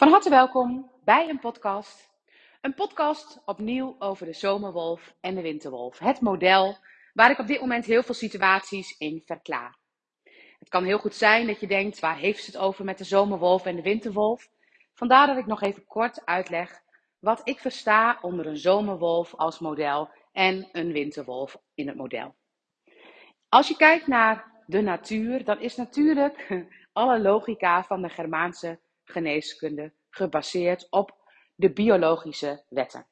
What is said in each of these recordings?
Van harte welkom bij een podcast. Een podcast opnieuw over de zomerwolf en de winterwolf. Het model waar ik op dit moment heel veel situaties in verklaar. Het kan heel goed zijn dat je denkt, waar heeft ze het over met de zomerwolf en de winterwolf? Vandaar dat ik nog even kort uitleg wat ik versta onder een zomerwolf als model en een winterwolf in het model. Als je kijkt naar de natuur, dan is natuurlijk alle logica van de Germaanse geneeskunde gebaseerd op de biologische wetten.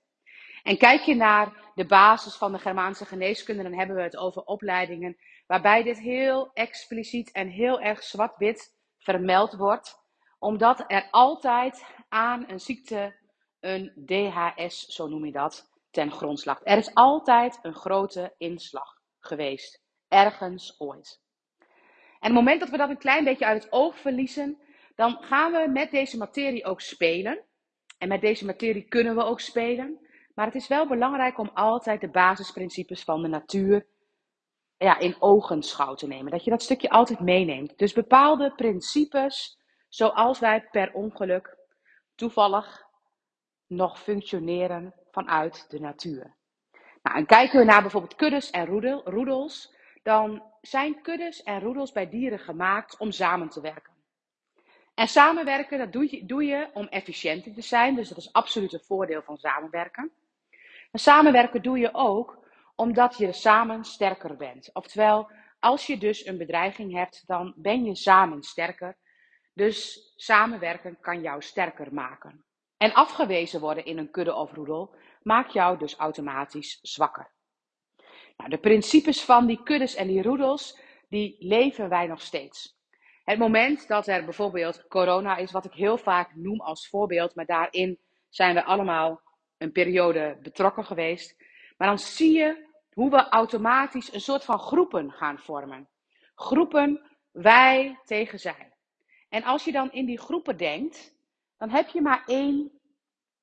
En kijk je naar de basis van de Germaanse geneeskunde, dan hebben we het over opleidingen waarbij dit heel expliciet en heel erg zwart-wit vermeld wordt, omdat er altijd aan een ziekte een DHS, zo noem je dat, ten grondslag. Er is altijd een grote inslag geweest, ergens ooit. En het moment dat we dat een klein beetje uit het oog verliezen, dan gaan we met deze materie ook spelen. En met deze materie kunnen we ook spelen. Maar het is wel belangrijk om altijd de basisprincipes van de natuur ja, in ogenschouw te nemen. Dat je dat stukje altijd meeneemt. Dus bepaalde principes, zoals wij per ongeluk toevallig nog functioneren vanuit de natuur. Nou, en kijken we naar bijvoorbeeld kuddes en roedels, dan zijn kuddes en roedels bij dieren gemaakt om samen te werken. En samenwerken, dat doe je, doe je om efficiënter te zijn. Dus dat is absoluut een voordeel van samenwerken. En samenwerken doe je ook omdat je samen sterker bent. Oftewel, als je dus een bedreiging hebt, dan ben je samen sterker. Dus samenwerken kan jou sterker maken. En afgewezen worden in een kudde of roedel maakt jou dus automatisch zwakker. Nou, de principes van die kuddes en die roedels, die leven wij nog steeds. Het moment dat er bijvoorbeeld corona is, wat ik heel vaak noem als voorbeeld, maar daarin zijn we allemaal een periode betrokken geweest. Maar dan zie je hoe we automatisch een soort van groepen gaan vormen. Groepen wij tegen zij. En als je dan in die groepen denkt, dan heb je maar één,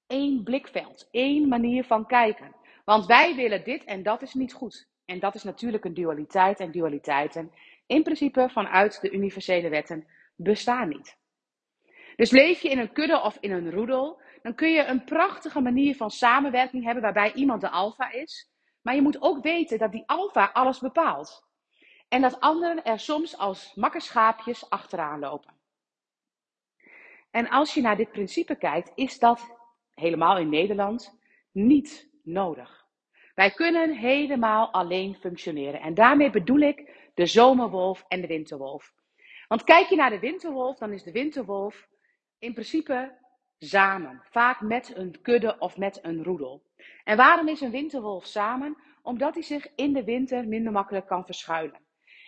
één blikveld, één manier van kijken. Want wij willen dit en dat is niet goed. En dat is natuurlijk een dualiteit en dualiteiten in principe vanuit de universele wetten bestaan niet. Dus leef je in een kudde of in een roedel, dan kun je een prachtige manier van samenwerking hebben waarbij iemand de alfa is. Maar je moet ook weten dat die alfa alles bepaalt. En dat anderen er soms als makkerschaapjes achteraan lopen. En als je naar dit principe kijkt, is dat helemaal in Nederland niet nodig. Wij kunnen helemaal alleen functioneren. En daarmee bedoel ik de zomerwolf en de winterwolf. Want kijk je naar de winterwolf, dan is de winterwolf in principe samen. Vaak met een kudde of met een roedel. En waarom is een winterwolf samen? Omdat hij zich in de winter minder makkelijk kan verschuilen.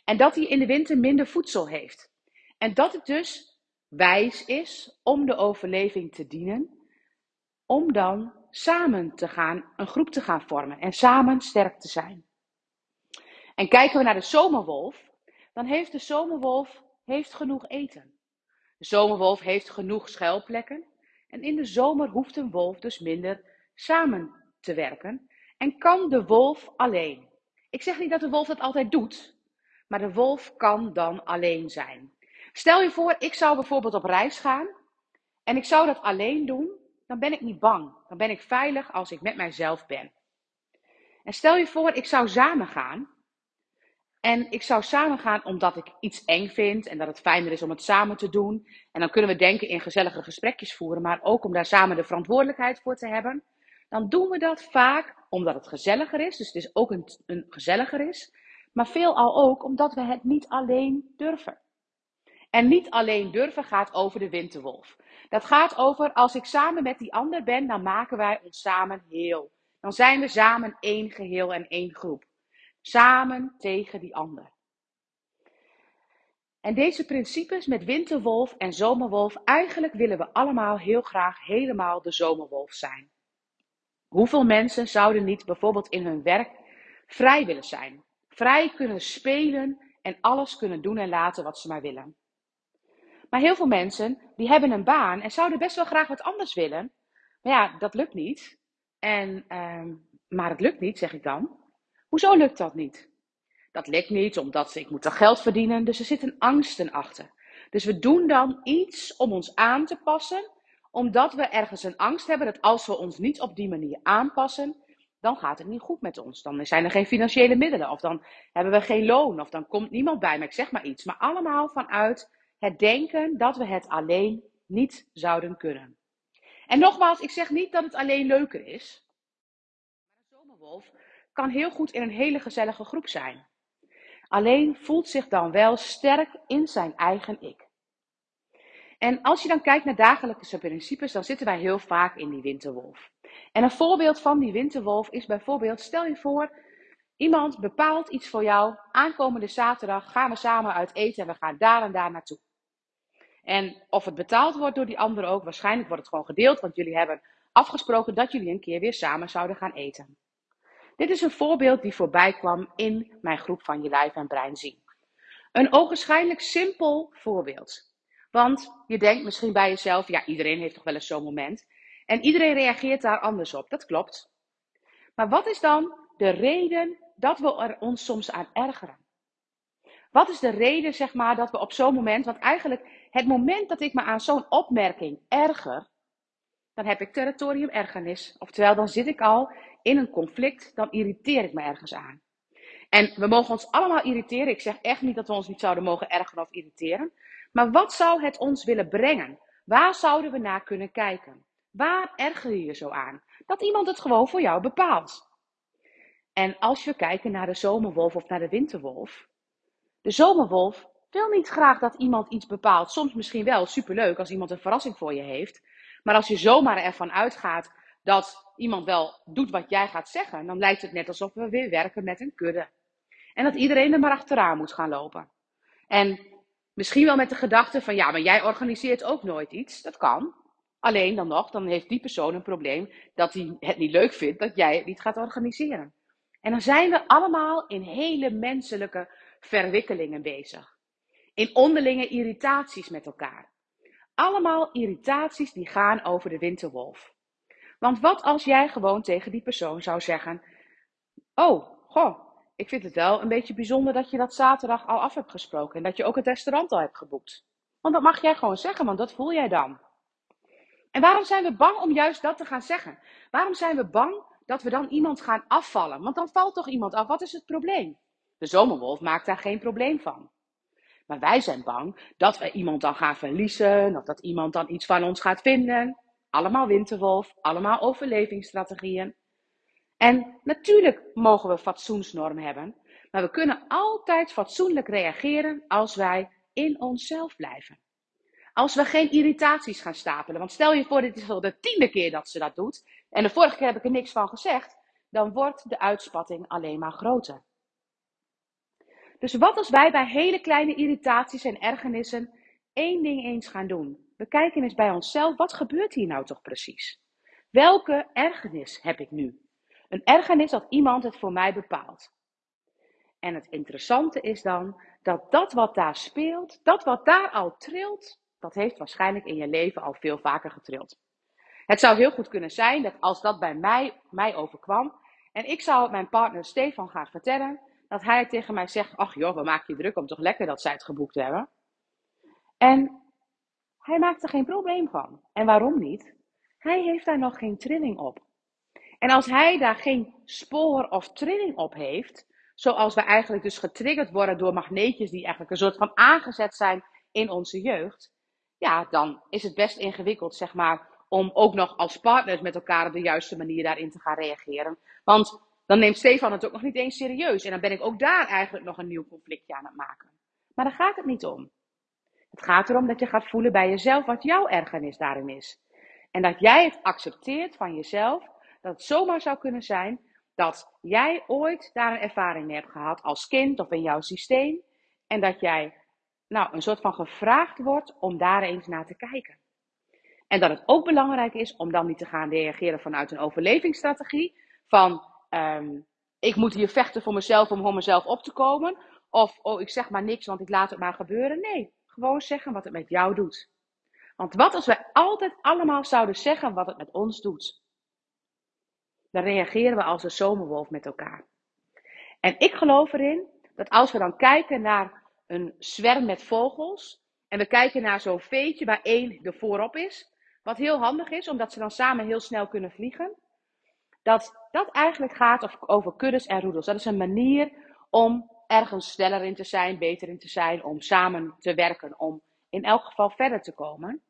En dat hij in de winter minder voedsel heeft. En dat het dus wijs is om de overleving te dienen. Om dan samen te gaan, een groep te gaan vormen en samen sterk te zijn. En kijken we naar de zomerwolf, dan heeft de zomerwolf heeft genoeg eten. De zomerwolf heeft genoeg schuilplekken. En in de zomer hoeft een wolf dus minder samen te werken. En kan de wolf alleen. Ik zeg niet dat de wolf dat altijd doet, maar de wolf kan dan alleen zijn. Stel je voor, ik zou bijvoorbeeld op reis gaan en ik zou dat alleen doen, dan ben ik niet bang. Dan ben ik veilig als ik met mijzelf ben. En stel je voor, ik zou samen gaan en ik zou samen gaan omdat ik iets eng vind en dat het fijner is om het samen te doen. En dan kunnen we denken in gezellige gesprekjes voeren, maar ook om daar samen de verantwoordelijkheid voor te hebben. Dan doen we dat vaak omdat het gezelliger is, dus het is ook een, een gezelliger is. Maar veelal ook omdat we het niet alleen durven. En niet alleen durven gaat over de winterwolf. Dat gaat over als ik samen met die ander ben, dan maken wij ons samen heel. Dan zijn we samen één geheel en één groep. Samen tegen die ander. En deze principes met winterwolf en zomerwolf, eigenlijk willen we allemaal heel graag helemaal de zomerwolf zijn. Hoeveel mensen zouden niet bijvoorbeeld in hun werk vrij willen zijn? Vrij kunnen spelen en alles kunnen doen en laten wat ze maar willen. Maar heel veel mensen die hebben een baan en zouden best wel graag wat anders willen. Maar ja, dat lukt niet. En, uh, maar het lukt niet, zeg ik dan. Hoezo lukt dat niet? Dat lukt niet omdat ik moet er geld verdienen, dus er zitten angsten achter. Dus we doen dan iets om ons aan te passen Omdat we ergens een angst hebben dat als we ons niet op die manier aanpassen, dan gaat het niet goed met ons. Dan zijn er geen financiële middelen, of dan hebben we geen loon, of dan komt niemand bij me, ik zeg maar iets. Maar allemaal vanuit het denken dat we het alleen niet zouden kunnen. En nogmaals, ik zeg niet dat het alleen leuker is. Een zomerwolf kan heel goed in een hele gezellige groep zijn. Alleen voelt zich dan wel sterk in zijn eigen ik. En als je dan kijkt naar dagelijkse principes, dan zitten wij heel vaak in die winterwolf. En een voorbeeld van die winterwolf is bijvoorbeeld, stel je voor, iemand bepaalt iets voor jou. Aankomende zaterdag gaan we samen uit eten en we gaan daar en daar naartoe. En of het betaald wordt door die ander ook, waarschijnlijk wordt het gewoon gedeeld, want jullie hebben afgesproken dat jullie een keer weer samen zouden gaan eten. Dit is een voorbeeld die voorbij kwam in mijn groep van Je Lijf en Brein Zien. Een ogenschijnlijk simpel voorbeeld. Want je denkt misschien bij jezelf, ja, iedereen heeft toch wel eens zo'n moment. En iedereen reageert daar anders op, dat klopt. Maar wat is dan de reden dat we er ons soms aan ergeren? Wat is de reden, zeg maar, dat we op zo'n moment, want eigenlijk het moment dat ik me aan zo'n opmerking erger, dan heb ik territorium ergernis. Oftewel, dan zit ik al in een conflict, dan irriteer ik me ergens aan. En we mogen ons allemaal irriteren. Ik zeg echt niet dat we ons niet zouden mogen ergeren of irriteren. Maar wat zou het ons willen brengen? Waar zouden we naar kunnen kijken? Waar erger je je zo aan? Dat iemand het gewoon voor jou bepaalt. En als we kijken naar de zomerwolf of naar de winterwolf. De zomerwolf wil niet graag dat iemand iets bepaalt. Soms misschien wel superleuk als iemand een verrassing voor je heeft. Maar als je zomaar ervan uitgaat dat iemand wel doet wat jij gaat zeggen, dan lijkt het net alsof we weer werken met een kudde. En dat iedereen er maar achteraan moet gaan lopen. En misschien wel met de gedachte van ja, maar jij organiseert ook nooit iets. Dat kan. Alleen dan nog, dan heeft die persoon een probleem dat hij het niet leuk vindt dat jij het niet gaat organiseren. En dan zijn we allemaal in hele menselijke verwikkelingen bezig. In onderlinge irritaties met elkaar. Allemaal irritaties die gaan over de winterwolf. Want wat als jij gewoon tegen die persoon zou zeggen: Oh, goh, ik vind het wel een beetje bijzonder dat je dat zaterdag al af hebt gesproken en dat je ook het restaurant al hebt geboekt. Want dat mag jij gewoon zeggen, want dat voel jij dan. En waarom zijn we bang om juist dat te gaan zeggen? Waarom zijn we bang dat we dan iemand gaan afvallen? Want dan valt toch iemand af. Wat is het probleem? De zomerwolf maakt daar geen probleem van. Maar wij zijn bang dat we iemand dan gaan verliezen, of dat iemand dan iets van ons gaat vinden. Allemaal winterwolf, allemaal overlevingsstrategieën. En natuurlijk mogen we fatsoensnorm hebben, maar we kunnen altijd fatsoenlijk reageren als wij in onszelf blijven. Als we geen irritaties gaan stapelen. Want stel je voor, dit is al de tiende keer dat ze dat doet. En de vorige keer heb ik er niks van gezegd. Dan wordt de uitspatting alleen maar groter. Dus wat als wij bij hele kleine irritaties en ergernissen één ding eens gaan doen? We kijken eens bij onszelf, wat gebeurt hier nou toch precies? Welke ergernis heb ik nu? Een ergernis dat iemand het voor mij bepaalt. En het interessante is dan dat dat wat daar speelt, dat wat daar al trilt, dat heeft waarschijnlijk in je leven al veel vaker getrild. Het zou heel goed kunnen zijn dat als dat bij mij, mij overkwam en ik zou mijn partner Stefan gaan vertellen, dat hij tegen mij zegt: Ach joh, we maken je druk om toch lekker dat zij het geboekt hebben. En hij maakt er geen probleem van. En waarom niet? Hij heeft daar nog geen trilling op. En als hij daar geen spoor of trilling op heeft, zoals we eigenlijk dus getriggerd worden door magneetjes die eigenlijk een soort van aangezet zijn in onze jeugd, ja, dan is het best ingewikkeld, zeg maar, om ook nog als partners met elkaar op de juiste manier daarin te gaan reageren. Want dan neemt Stefan het ook nog niet eens serieus. En dan ben ik ook daar eigenlijk nog een nieuw conflictje aan het maken. Maar daar gaat het niet om. Het gaat erom dat je gaat voelen bij jezelf wat jouw ergernis daarin is. En dat jij het accepteert van jezelf, dat het zomaar zou kunnen zijn dat jij ooit daar een ervaring mee hebt gehad als kind of in jouw systeem. En dat jij nou, een soort van gevraagd wordt om daar eens naar te kijken. En dat het ook belangrijk is om dan niet te gaan reageren vanuit een overlevingsstrategie. Van um, ik moet hier vechten voor mezelf om voor mezelf op te komen. Of oh, ik zeg maar niks, want ik laat het maar gebeuren. Nee, gewoon zeggen wat het met jou doet. Want wat als wij altijd allemaal zouden zeggen wat het met ons doet? Dan reageren we als een zomerwolf met elkaar. En ik geloof erin dat als we dan kijken naar een zwerm met vogels. En we kijken naar zo'n veetje waar één er voorop is. wat heel handig is, omdat ze dan samen heel snel kunnen vliegen, dat dat eigenlijk gaat over kuddes en roedels. Dat is een manier om ergens sneller in te zijn, beter in te zijn, om samen te werken, om in elk geval verder te komen.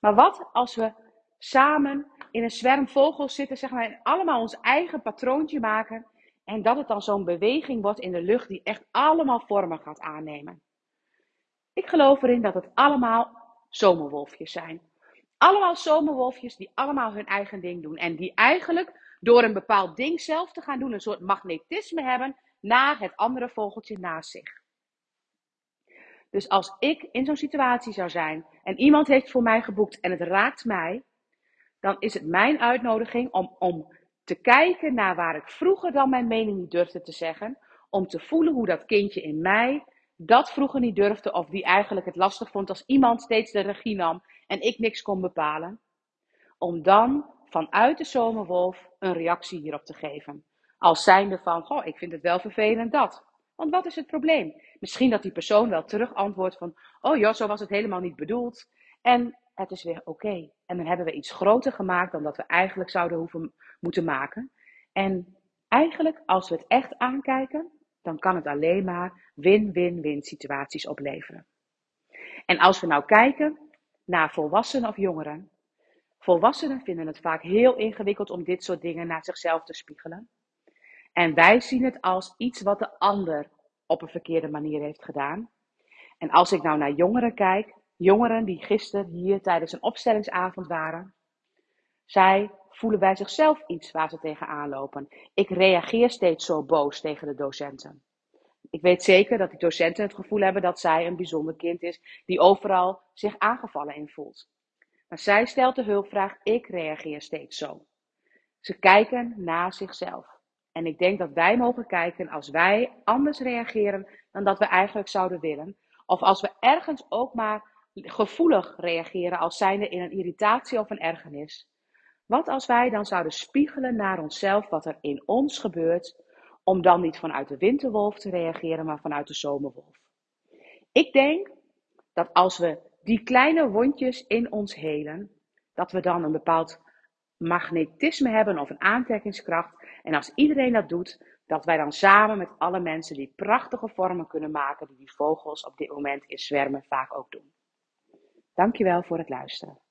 Maar wat als we samen in een zwerm vogels zitten, zeg maar, en allemaal ons eigen patroontje maken en dat het dan zo'n beweging wordt in de lucht die echt allemaal vormen gaat aannemen. Ik geloof erin dat het allemaal zomerwolfjes zijn. Allemaal zomerwolfjes die allemaal hun eigen ding doen. En die eigenlijk door een bepaald ding zelf te gaan doen, een soort magnetisme hebben naar het andere vogeltje naast zich. Dus als ik in zo'n situatie zou zijn en iemand heeft voor mij geboekt en het raakt mij, dan is het mijn uitnodiging om, om te kijken naar waar ik vroeger dan mijn mening niet durfde te zeggen. Om te voelen hoe dat kindje in mij dat vroeger niet durfde of die eigenlijk het lastig vond als iemand steeds de regie nam en ik niks kon bepalen. Om dan vanuit de zomerwolf een reactie hierop te geven. Als zijnde van, goh, ik vind het wel vervelend dat. Want wat is het probleem? Misschien dat die persoon wel terug antwoordt van, oh ja, zo was het helemaal niet bedoeld. En het is weer oké. En dan hebben we iets groter gemaakt dan dat we eigenlijk zouden hoeven moeten maken. En eigenlijk, als we het echt aankijken, dan kan het alleen maar win-win-win situaties opleveren. En als we nou kijken naar volwassenen of jongeren. Volwassenen vinden het vaak heel ingewikkeld om dit soort dingen naar zichzelf te spiegelen. En wij zien het als iets wat de ander op een verkeerde manier heeft gedaan. En als ik nou naar jongeren kijk, jongeren die gisteren hier tijdens een opstellingsavond waren, zij voelen bij zichzelf iets waar ze tegenaan lopen. Ik reageer steeds zo boos tegen de docenten. Ik weet zeker dat die docenten het gevoel hebben dat zij een bijzonder kind is die overal zich aangevallen in voelt. Maar zij stelt de hulpvraag, ik reageer steeds zo. Ze kijken naar zichzelf. En ik denk dat wij mogen kijken als wij anders reageren dan dat we eigenlijk zouden willen. Of als we ergens ook maar gevoelig reageren als zijnde in een irritatie of een ergernis. Wat als wij dan zouden spiegelen naar onszelf wat er in ons gebeurt, om dan niet vanuit de winterwolf te reageren, maar vanuit de zomerwolf? Ik denk dat als we die kleine wondjes in ons helen, dat we dan een bepaald magnetisme hebben of een aantrekkingskracht. En als iedereen dat doet, dat wij dan samen met alle mensen die prachtige vormen kunnen maken die die vogels op dit moment in zwermen vaak ook doen. Dankjewel voor het luisteren.